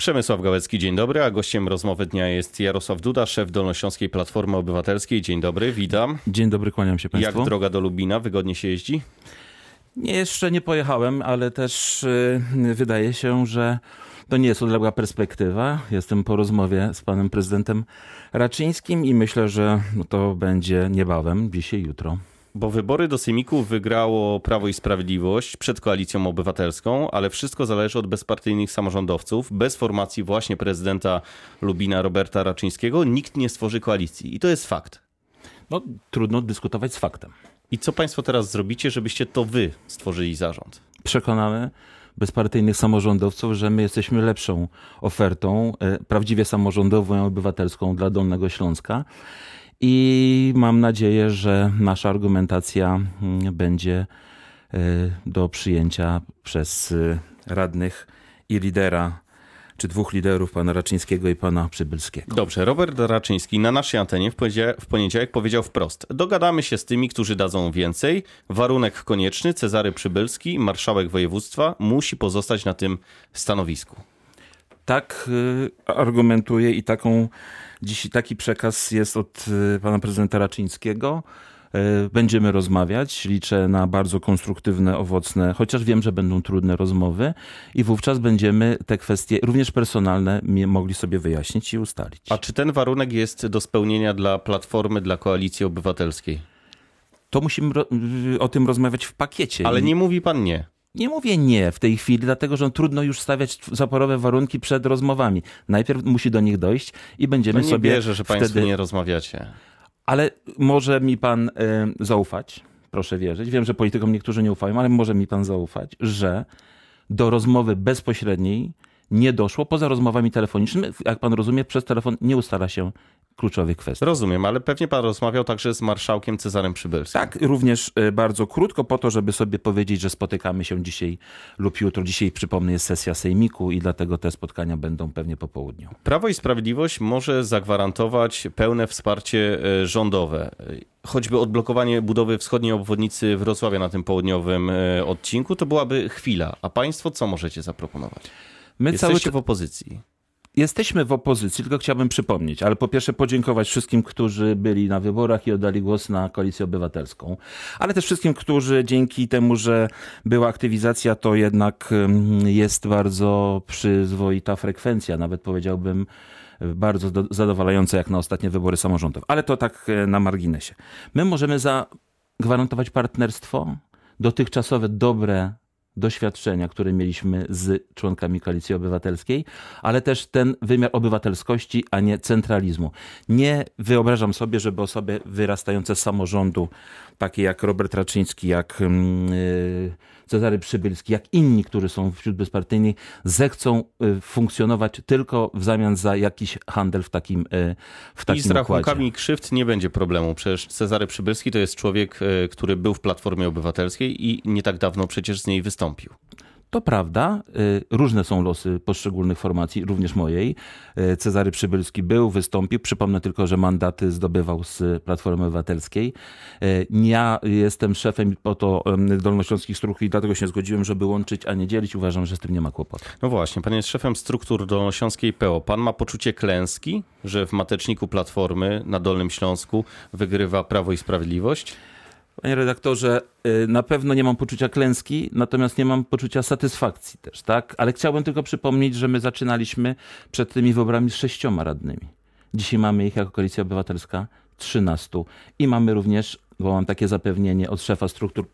Przemysław Gałecki, dzień dobry, a gościem rozmowy dnia jest Jarosław Duda, szef Dolnośląskiej Platformy Obywatelskiej. Dzień dobry, witam. Dzień dobry, kłaniam się Państwu. Jak droga do Lubina? Wygodnie się jeździ? Nie, jeszcze nie pojechałem, ale też yy, wydaje się, że to nie jest odległa perspektywa. Jestem po rozmowie z panem prezydentem Raczyńskim i myślę, że to będzie niebawem, dzisiaj, jutro. Bo wybory do Sejmiku wygrało Prawo i Sprawiedliwość przed Koalicją Obywatelską, ale wszystko zależy od bezpartyjnych samorządowców. Bez formacji właśnie prezydenta Lubina Roberta Raczyńskiego nikt nie stworzy koalicji. I to jest fakt. No, trudno dyskutować z faktem. I co państwo teraz zrobicie, żebyście to wy stworzyli zarząd? Przekonamy bezpartyjnych samorządowców, że my jesteśmy lepszą ofertą, e, prawdziwie samorządową i obywatelską dla Dolnego Śląska. I mam nadzieję, że nasza argumentacja mm, będzie e, do przyjęcia przez e, radnych i lidera czy dwóch liderów, pana Raczyńskiego i pana Przybylskiego. Dobrze, Robert Raczyński na naszej antenie w, poniedziałek powiedział wprost: Dogadamy się z tymi, którzy dadzą więcej. Warunek konieczny: Cezary Przybylski, marszałek województwa, musi pozostać na tym stanowisku. Tak y, argumentuje i taką, dziś taki przekaz jest od y, pana prezydenta Raczyńskiego. E, będziemy rozmawiać. Liczę na bardzo konstruktywne, owocne, chociaż wiem, że będą trudne rozmowy i wówczas będziemy te kwestie, również personalne, mogli sobie wyjaśnić i ustalić. A czy ten warunek jest do spełnienia dla Platformy, dla Koalicji Obywatelskiej? To musimy o tym rozmawiać w pakiecie. Ale nie mówi pan nie. Nie mówię nie w tej chwili, dlatego że trudno już stawiać zaporowe warunki przed rozmowami. Najpierw musi do nich dojść i będziemy no nie sobie. Nie wierzę, że wtedy... państwo nie rozmawiacie. Ale może mi pan y, zaufać, proszę wierzyć. Wiem, że politykom niektórzy nie ufają, ale może mi pan zaufać, że do rozmowy bezpośredniej nie doszło. Poza rozmowami telefonicznymi, jak pan rozumie, przez telefon nie ustala się kluczowych kwestii. Rozumiem, ale pewnie pan rozmawiał także z marszałkiem Cezarem Przybylskim. Tak, również e, bardzo krótko po to, żeby sobie powiedzieć, że spotykamy się dzisiaj lub jutro. Dzisiaj, przypomnę, jest sesja sejmiku i dlatego te spotkania będą pewnie po południu. Prawo i Sprawiedliwość może zagwarantować pełne wsparcie e, rządowe. Choćby odblokowanie budowy wschodniej obwodnicy Wrocławia na tym południowym e, odcinku, to byłaby chwila. A państwo co możecie zaproponować? My Jesteście cały... w opozycji. Jesteśmy w opozycji, tylko chciałbym przypomnieć, ale po pierwsze podziękować wszystkim, którzy byli na wyborach i oddali głos na Koalicję Obywatelską, ale też wszystkim, którzy dzięki temu, że była aktywizacja, to jednak jest bardzo przyzwoita frekwencja, nawet powiedziałbym bardzo zadowalająca jak na ostatnie wybory samorządowe. Ale to tak e, na marginesie. My możemy zagwarantować partnerstwo, dotychczasowe dobre doświadczenia, które mieliśmy z członkami Koalicji Obywatelskiej, ale też ten wymiar obywatelskości, a nie centralizmu. Nie wyobrażam sobie, żeby osoby wyrastające z samorządu, takie jak Robert Raczyński, jak yy, Cezary Przybylski, jak inni, którzy są wśród bezpartyjnych, zechcą y, funkcjonować tylko w zamian za jakiś handel w takim y, w takim I z rachunkami układzie. krzywd nie będzie problemu. Przecież Cezary Przybylski to jest człowiek, y, który był w Platformie Obywatelskiej i nie tak dawno przecież z niej wystąpił. To prawda, y, różne są losy poszczególnych formacji, również mojej. Y, Cezary Przybylski był, wystąpił. Przypomnę tylko, że mandaty zdobywał z Platformy Obywatelskiej. Y, ja jestem szefem po to Dolnośląskich Struktur i dlatego się zgodziłem, żeby łączyć, a nie dzielić. Uważam, że z tym nie ma kłopotu. No właśnie, pan jest szefem struktur Dolnośląskiej PO. Pan ma poczucie klęski, że w mateczniku Platformy na Dolnym Śląsku wygrywa Prawo i Sprawiedliwość? Panie redaktorze, y, na pewno nie mam poczucia klęski, natomiast nie mam poczucia satysfakcji też, tak? Ale chciałbym tylko przypomnieć, że my zaczynaliśmy przed tymi wyborami z sześcioma radnymi. Dzisiaj mamy ich jako Koalicja Obywatelska 13 i mamy również bo mam takie zapewnienie od szefa struktur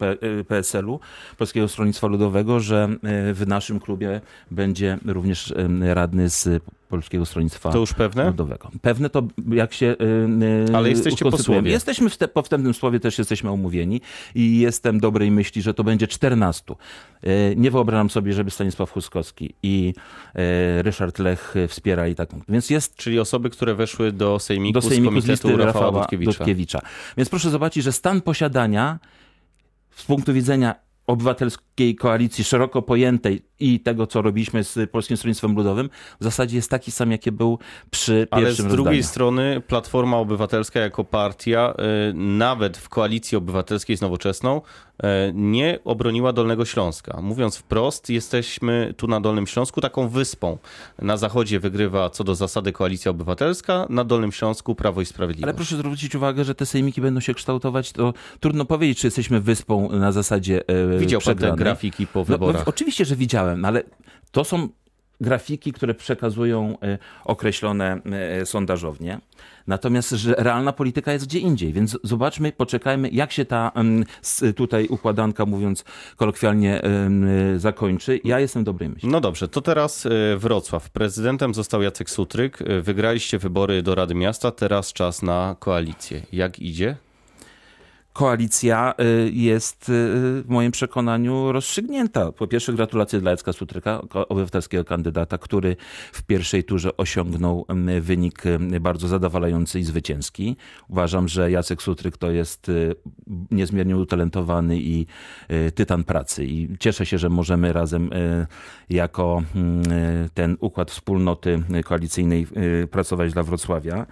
PSL-u, y, Polskiego Stronnictwa Ludowego, że y, w naszym klubie będzie również radny z Polskiego Stronnictwa To już pewne? Ludowego. Pewne to jak się yy, Ale jesteście posłowie. Jesteśmy w te, po wstępnym słowie też jesteśmy umówieni i jestem dobrej myśli, że to będzie 14. Yy, nie wyobrażam sobie, żeby Stanisław Huskowski i yy, Ryszard Lech wspierali taką. Więc jest Czyli osoby, które weszły do sejmiku, do sejmiku z, z Rafała, Rafała Dudkiewicza. Dudkiewicza. Więc proszę zobaczyć, że stan posiadania z punktu widzenia obywatelskiego takiej koalicji szeroko pojętej i tego, co robiliśmy z Polskim Stronnictwem Ludowym, w zasadzie jest taki sam, jaki był przy Ale pierwszym z drugiej strony Platforma Obywatelska jako partia, y, nawet w koalicji obywatelskiej z Nowoczesną, y, nie obroniła Dolnego Śląska. Mówiąc wprost, jesteśmy tu na Dolnym Śląsku taką wyspą. Na zachodzie wygrywa co do zasady koalicja obywatelska, na Dolnym Śląsku Prawo i Sprawiedliwość. Ale proszę zwrócić uwagę, że te sejmiki będą się kształtować, to trudno powiedzieć, czy jesteśmy wyspą na zasadzie e, Widział przegranej. Grafiki po No, wyborach? no, oczywiście, że widziałem, no ale to są grafiki, które przekazują e, określone e, sondażownie. Natomiast że realna polityka jest gdzie indziej, więc zobaczmy, poczekajmy, jak się ta tutaj układanka, mówiąc kolokwialnie, e, zakończy. Ja jestem dobrej myśli. No dobrze, to teraz Wrocław. Prezydentem został Jacek Sutryk. Wygraliście wybory do Rady Miasta, teraz czas na koalicję. Jak idzie? Koalicja y, jest y, w moim przekonaniu rozstrzygnięta. Po pierwsze gratulacje dla Jacka Sutryka, obywatelskiego kandydata, który w pierwszej turze osiągnął wynik y, bardzo zadowalający i zwycięski. Uważam, że Jacek Sutryk to jest niezmiernie utalentowany i tytan pracy i cieszę się, że możemy razem jako ten układ wspólnoty koalicyjnej pracować dla Wrocławia.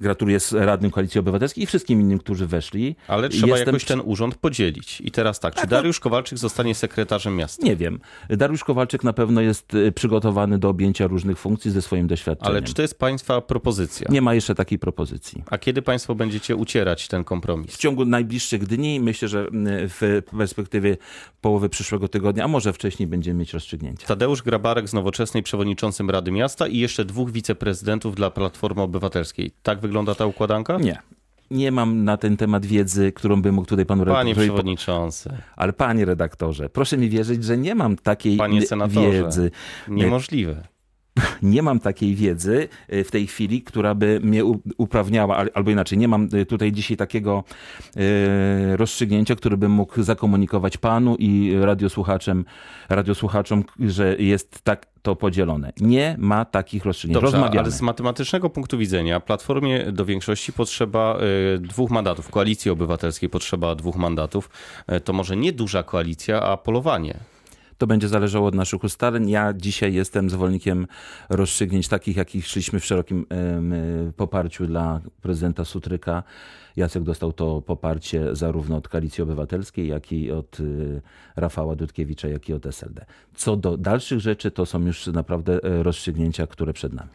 Gratuluję radnym Koalicji Obywatelskiej i wszystkim innym, którzy weszli. Ale trzeba Jestem jakoś ten urząd podzielić. I teraz tak, czy Tak, no- Dariusz Kowalczyk zostanie sekretarzem miasta? Nie wiem. Dariusz Kowalczyk na pewno jest y, przygotowany do objęcia różnych funkcji ze swoim doświadczeniem. Ale czy to jest państwa propozycja? Nie ma jeszcze takiej propozycji. A kiedy państwo będziecie ucierać ten W kompromis? ciągu najbliższych dni, myślę, że w perspektywie połowy przyszłego tygodnia, a może wcześniej będziemy mieć rozstrzygnięcie. Tadeusz Grabarek z Nowoczesnej przewodniczącym Rady Miasta i jeszcze dwóch wiceprezydentów dla Platformy Obywatelskiej. Tak wygląda ta układanka? Nie. Nie mam na ten temat wiedzy, którą bym mógł tutaj panu Panie redaktorowi... po- przewodniczący, Ale panie redaktorze, proszę mi wierzyć, że nie mam takiej Panie senatorze. wiedzy. niemożliwe. Nie mam takiej wiedzy y, w tej chwili, która by mnie uprawniała, al- albo inaczej, nie mam y, tutaj dzisiaj takiego y, rozstrzygnięcia, który bym mógł zakomunikować panu i radiosłuchaczem, radiosłuchaczom, że jest tak to podzielone. Nie ma takich rozstrzygnięć. Dobrze, Rozmawiamy. ale z matematycznego punktu widzenia Platformie do większości potrzeba dwóch mandatów. Koalicji Obywatelskiej potrzeba dwóch mandatów. To może nie duża koalicja, a polowanie. To będzie zależało od naszych ustaleń. Ja dzisiaj jestem zwolennikiem rozstrzygnięć takich, jakich szliśmy w szerokim y, poparciu dla prezydenta Sutryka. Jacek dostał to poparcie zarówno od Koalicji Obywatelskiej, jak i od y, Rafała Dudkiewicza, jak i od SLD. Co do dalszych rzeczy, to są już naprawdę e, rozstrzygnięcia, które przed nami.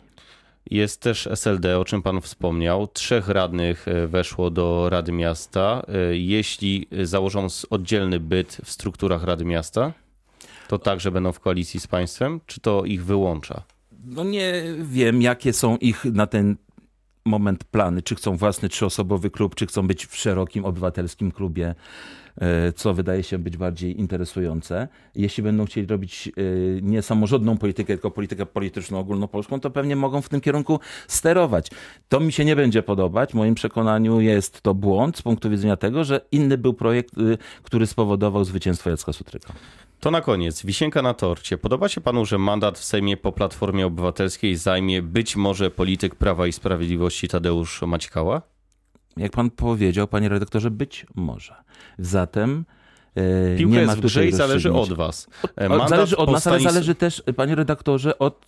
Jest też SLD, o czym pan wspomniał. Trzech radnych weszło do Rady Miasta. Jeśli założą oddzielny byt w strukturach Rady Miasta, to także będą w koalicji z państwem, czy to ich wyłącza? No nie wiem, jakie są ich na ten moment plany, czy chcą własny trzyosobowy klub, czy chcą być w szerokim obywatelskim klubie, e, co wydaje się być bardziej interesujące. Jeśli będą chcieli robić e, nie samorządną politykę, tylko politykę polityczną ogólnopolską, to pewnie mogą w tym kierunku sterować. To mi się nie będzie podobać. W moim przekonaniu jest to błąd z punktu widzenia tego, że inny był projekt, y, który spowodował zwycięstwo Jacka Sutryka. To na koniec, wisienka na torcie. Podoba się panu, że mandat w Sejmie po Platformie Obywatelskiej zajmie być może polityk Prawa i Sprawiedliwości Tadeusz Maćkała? Jak pan powiedział, panie redaktorze, być może. Zatem Piłka nie jest ma w tutaj grze i zależy od was. E, mandat Zależy od nas, ale zależy też, panie redaktorze, od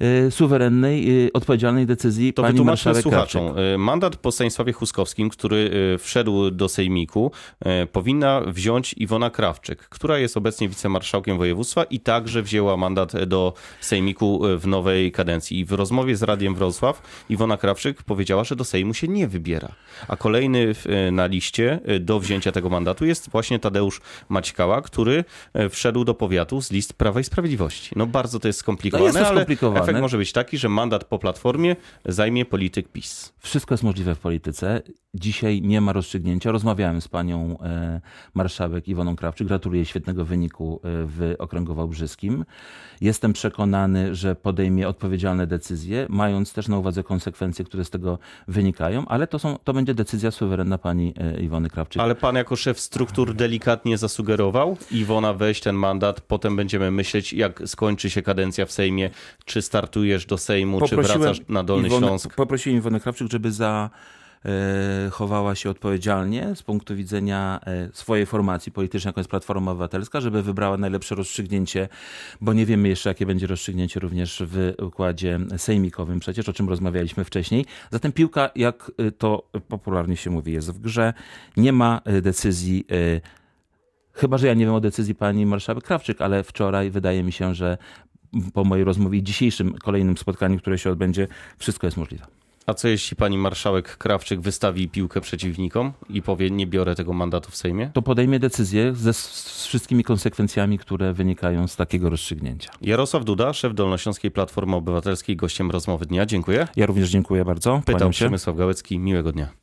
e, suwerennej, e, odpowiedzialnej decyzji To pani marszałek słuchaczom. Krawczyk. E, Mandat po Stanisławie Huskowskim, który e, wszedł do Sejmiku, e, powinna wziąć Iwona Krawczyk, która jest obecnie wicemarszałkiem województwa i także wzięła mandat do Sejmiku e, w nowej kadencji. I w rozmowie z Radiem Wrocław Iwona Krawczyk powiedziała, że do Sejmu się nie wybiera. A kolejny w- e, na liście e, do wzięcia tego mandatu jest właśnie Tadeusz Maćkała, który e, wszedł do powiatu z list Prawa i Sprawiedliwości. No bardzo to jest skomplikowane, No jest to ale skomplikowane. efekt może być taki, że mandat po Platformie zajmie polityk PiS. Wszystko jest możliwe w polityce. Dzisiaj nie ma rozstrzygnięcia. Rozmawiałem z panią e, marszałek Iwoną Krawczyk. Gratuluję świetnego wyniku e, w Okręgu Wałbrzyskim. Jestem przekonany, że podejmie odpowiedzialne decyzje, mając też na uwadze konsekwencje, które z tego wynikają, ale to, są, to będzie decyzja suwerenna pani Iwony Krawczyk. Ale pan jako szef struktur delikatnie zasugerował, Iwona weź ten mandat, potem będziemy myśleć, jak skończy się kadencja w Sejmie, czy startujesz do Sejmu, czy wracasz na Dolny Iwonę, Śląsk. Poprosiłem Iwonę Krawczyk, żeby za e, chowała się odpowiedzialnie z punktu widzenia e, swojej formacji politycznej, jaką jest Platforma Obywatelska, żeby wybrała najlepsze rozstrzygnięcie, bo nie wiemy jeszcze, jakie będzie rozstrzygnięcie również w układzie sejmikowym przecież, o czym rozmawialiśmy wcześniej. Zatem piłka, jak e, to popularnie się mówi, jest w grze. Nie ma decyzji Chyba, że ja nie wiem o decyzji pani marszałek Krawczyk, ale wczoraj wydaje mi się, że po mojej rozmowie i dzisiejszym kolejnym spotkaniu, które się odbędzie, wszystko jest możliwe. A co jeśli pani marszałek Krawczyk wystawi piłkę przeciwnikom i powie, nie biorę tego mandatu w Sejmie? To podejmie decyzję ze z wszystkimi konsekwencjami, które wynikają z takiego rozstrzygnięcia. Jarosław Duda, szef Dolnośląskiej Platformy Obywatelskiej, gościem rozmowy dnia. Dziękuję. Ja również dziękuję bardzo. Pytał. Przemysław Gałecki. Miłego dnia.